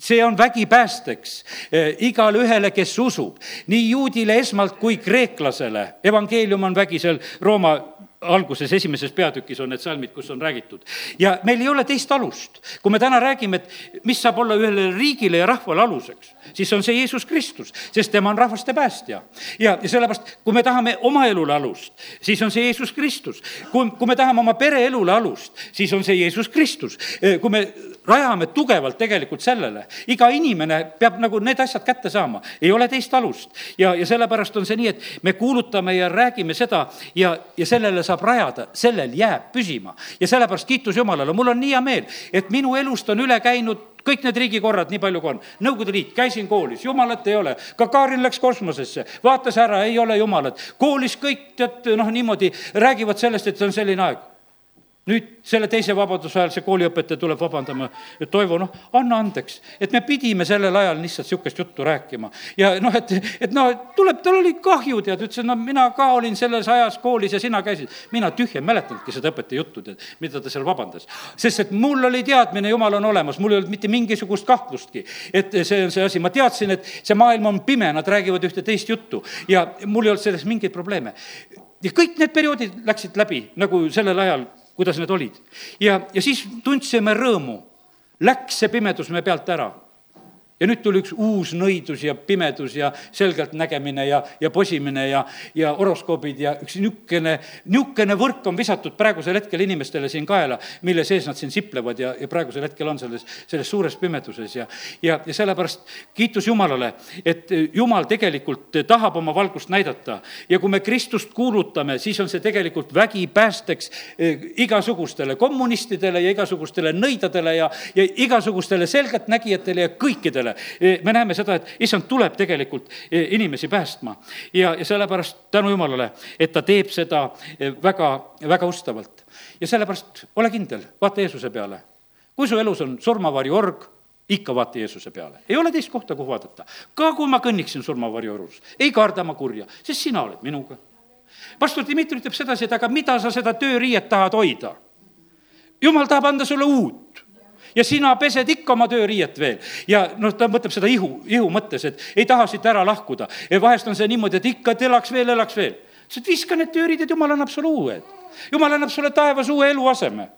see on vägipäästeks eh, igale ühele, kes usub, nii juudile esmalt kui kreeklasele. evangeelium on vägi seal Rooma alguses, esimeses peatükis on need salmid, kus on räägitud. ja meil ei ole teist alust. kui me täna räägime, et mis saab olla ühele riigile ja rahvale aluseks, siis on see Jeesus Kristus, sest tema on rahvaste päästja. ja, ja sellepärast, kui me tahame oma elule alust, siis on see Jeesus Kristus. kui, kui me tahame oma pereelule alust, siis on see Jeesus Kristus. kui me rajame tugevalt tegelikult sellele, iga inimene peab nagu need asjad kätte saama, ei ole teist alust. ja, ja sellepärast on see nii, et me kuulutame ja räägime seda ja, ja sellele saab saab rajada, sellel jääb püsima. ja sellepärast kiitus Jumalale, mul on nii hea meel, et minu elust on üle käinud kõik need riigikorrad, nii palju kui on. Nõukogude Liit, käisin koolis, jumalat ei ole. Gagarin läks kosmosesse, vaatas ära, ei ole jumalat. koolis kõik, tead, noh, niimoodi räägivad sellest, et on selline aeg nüüd selle teise vabaduse ajal see kooliõpetaja tuleb vabandama, et Toivo, noh, anna andeks, et me pidime sellel ajal lihtsalt niisugust juttu rääkima. ja noh, et, et no tuleb, tal oli kahju, tead, ütles, et no mina ka olin selles ajas koolis ja sina käisid. mina tühja ei mäletanudki seda õpetaja juttu, tead, mida ta seal vabandas. sest et mul oli teadmine, jumal on olemas, mul ei olnud mitte mingisugust kahtlustki, et see on see asi, ma teadsin, et see maailm on pime, nad räägivad ühte teist juttu ja mul ei olnud selles mingeid probleeme. ja kõik need perioodid läksid läbi nagu sellel ajal kuidas need olid. ja, ja siis tundsime rõõmu. Läks see pimedus me pealt ära ja nüüd tuli üks uus nõidus ja pimedus ja selgeltnägemine ja, ja posimine ja, ja horoskoobid ja üks niisugune, niisugune võrk on visatud praegusel hetkel inimestele siin kaela, mille sees nad siin siplevad ja, ja praegusel hetkel on selles, selles suures pimeduses ja, ja, ja sellepärast kiitus Jumalale, et Jumal tegelikult tahab oma valgust näidata. Ja kui me Kristust kuulutame, siis on see tegelikult vägi päästeks eh, igasugustele kommunistidele ja igasugustele nõidadele ja, ja igasugustele selgeltnägijatele ja kõikidele peale. me näeme seda, et issand tuleb tegelikult e, inimesi päästma ja, ja sellepärast tänu jumalale, et ta teeb seda e, väga, väga ustavalt. ja sellepärast ole kindel, vaata Jeesuse peale. kui su elus on surmavarjuorg, ikka vaata Jeesuse peale, ei ole teist kohta, kuhu vaadata. ka kui ma kõnniksin surmavarjuorus, ei karda ma kurja, sest sina oled minuga. pastor Dmitri ütleb sedasi, et aga mida sa seda tööriiet tahad hoida? jumal tahab anda sulle uut ja sina pesed ikka oma tööriiet veel. ja noh, ta mõtleb seda ihu, ihu mõttes, et ei taha siit ära lahkuda. ja vahest on see niimoodi, et ikka, et elaks veel, elaks veel ütles, et viska need tööriided, jumal annab sulle uued. jumal annab sulle taevas uue eluaseme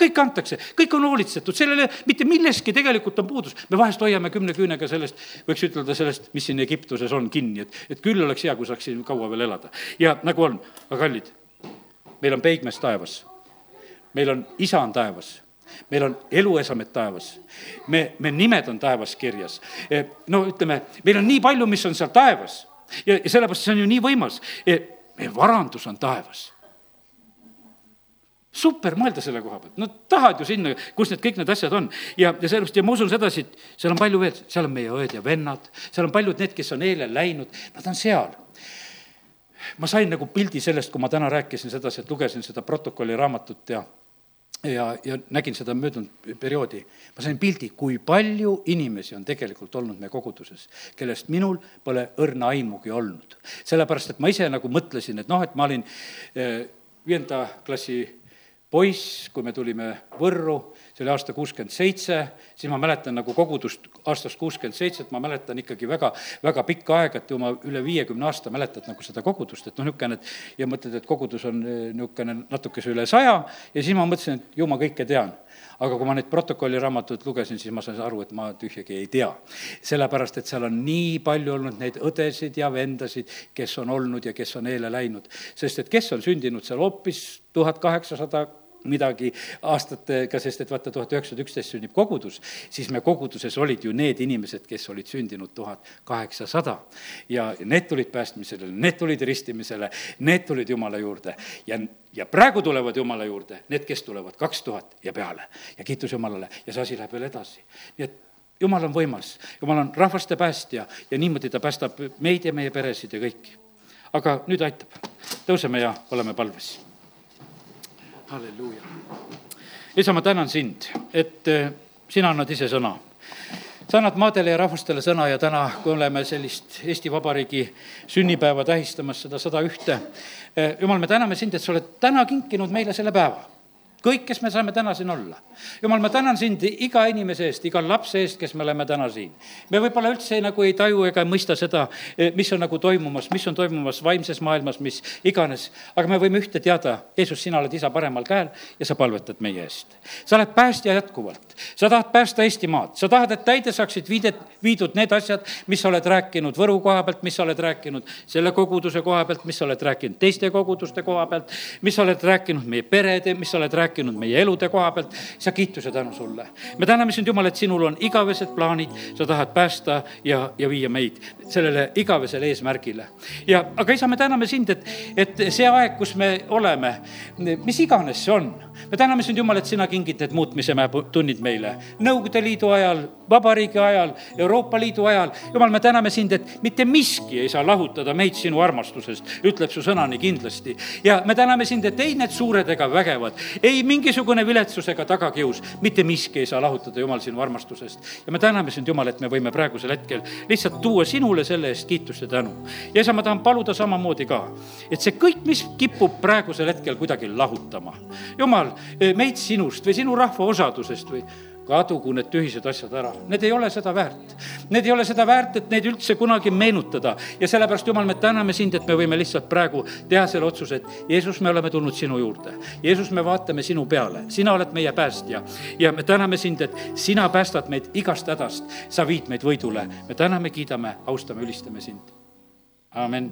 kõik antakse, kõik on hoolitsetud, sellele mitte milleski tegelikult on puudus. me vahest hoiame kümne küünega sellest, võiks ütelda sellest, mis siin Egiptuses on kinni, et, et küll oleks hea, kui saaks siin kaua veel elada. ja nagu on, aga kallid, meil on peigmees taevas. meil on isa on taevas meil on eluesemed taevas. me, me nimed on taevas kirjas. E, no ütleme, meil on nii palju, mis on seal taevas ja, ja sellepärast see on ju nii võimas. E, meie varandus on taevas super mõelda selle koha pealt, no tahad ju sinna, kus need kõik need asjad on. ja, ja sellepärast ja ma usun sedasi, et seal on palju veel, seal on meie õed ja vennad, seal on paljud need, kes on eile läinud, nad on seal. ma sain nagu pildi sellest, kui ma täna rääkisin sedasi, et lugesin seda protokolli raamatut ja ja, ja nägin seda möödunud perioodi, ma sain pildi, kui palju inimesi on tegelikult olnud meie koguduses, kellest minul pole õrna aimugi olnud. sellepärast, et ma ise nagu mõtlesin, et noh, et ma olin eh, viienda klassi poiss, kui me tulime Võrru, see oli aasta kuuskümmend seitse, siis ma mäletan nagu kogudust aastast kuuskümmend seitse, et ma mäletan ikkagi väga, väga pikka aega, et ju ma üle viiekümne aasta mäletad nagu seda kogudust, et noh, niisugune, et ja mõtled, et kogudus on eh, niisugune natukese üle saja ja siis ma mõtlesin, et ju ma kõike tean aga kui ma neid protokolliraamatut lugesin, siis ma sain aru, et ma tühjagi ei tea. sellepärast, et seal on nii palju olnud neid õdesid ja vendasid, kes on olnud ja kes on eele läinud. sest et kes on sündinud seal hoopis tuhat kaheksasada midagi aastatega, sest et vaata, tuhat üheksasada üksteist sünnib kogudus, siis me koguduses olid ju need inimesed, kes olid sündinud tuhat kaheksasada. ja need tulid päästmisele, need tulid ristimisele, need tulid Jumala juurde ja, ja praegu tulevad Jumala juurde need, kes tulevad kaks tuhat ja peale. ja kiitus Jumalale ja see asi läheb veel edasi. nii et Jumal on võimas, Jumal on rahvaste päästja ja niimoodi ta päästab meid ja meie peresid ja kõiki. aga nüüd aitab, tõuseme ja oleme palves halleluuja. isa, ma tänan sind, et eh, sina annad ise sõna. sa annad maadele ja rahvastele sõna ja täna, kui oleme sellist Eesti Vabariigi sünnipäeva tähistamas, seda sada ühte, eh, jumal, me täname sind, et sa oled täna kinkinud meile selle päeva kõik, kes me saame täna siin olla. jumal, ma tänan sind iga inimese eest, iga lapse eest, kes me oleme täna siin. me võib-olla üldse nagu ei taju ega mõista seda, eh, mis on nagu toimumas, mis on toimumas vaimses maailmas, mis iganes, aga me võime ühte teada, Jeesus, sina oled isa paremal käel ja sa palvetad meie eest. sa oled päästja jätkuvalt, sa tahad päästa Eestimaad, sa tahad, et täide saaksid viidet, viidud need asjad, mis sa oled rääkinud Võru koha pealt, mis sa oled rääkinud selle koguduse koha pealt, mis sa oled rääkinud teiste koguduste koha pealt, mis sa oled rääkinud meie perede, mis sa oled rääkinud rääkinud meie elude koha pealt, sa kiituse tänu sulle. me täname sind, Jumal, et sinul on igavesed plaanid, sa tahad päästa ja, ja viia meid sellele igavesele eesmärgile. ja, aga isa, me täname sind, et, et see aeg, kus me oleme, mis iganes see on, me täname sind, Jumal, et sina kingid need muutmise tunnid meile. Nõukogude Liidu ajal, Vabariigi ajal, Euroopa Liidu ajal, Jumal, me täname sind, et mitte miski ei saa lahutada meid sinu armastusest, ütleb su sõna nii kindlasti. ja me täname sind, et ei need suured ega vägevad, ei ei mingisugune viletsus ega tagakius, mitte miski ei saa lahutada, Jumal, sinu armastusest. ja me täname sind, Jumal, et me võime praegusel hetkel lihtsalt tuua sinule selle eest kiitust ja tänu. ja isa, ma tahan paluda samamoodi ka, et see kõik, mis kipub praegusel hetkel kuidagi lahutama, Jumal, meid sinust või sinu rahva osadusest või kadugu need tühised asjad ära, need ei ole seda väärt. Need ei ole seda väärt, et neid üldse kunagi meenutada ja sellepärast, Jumal, me täname sind, et me võime lihtsalt praegu teha selle otsuse, et Jeesus, me oleme tulnud sinu juurde. Jeesus, me vaatame sinu peale, sina oled meie päästja ja me täname sind, et sina päästad meid igast hädast, sa viid meid võidule. me täname, kiidame, austame, ülistame sind. amin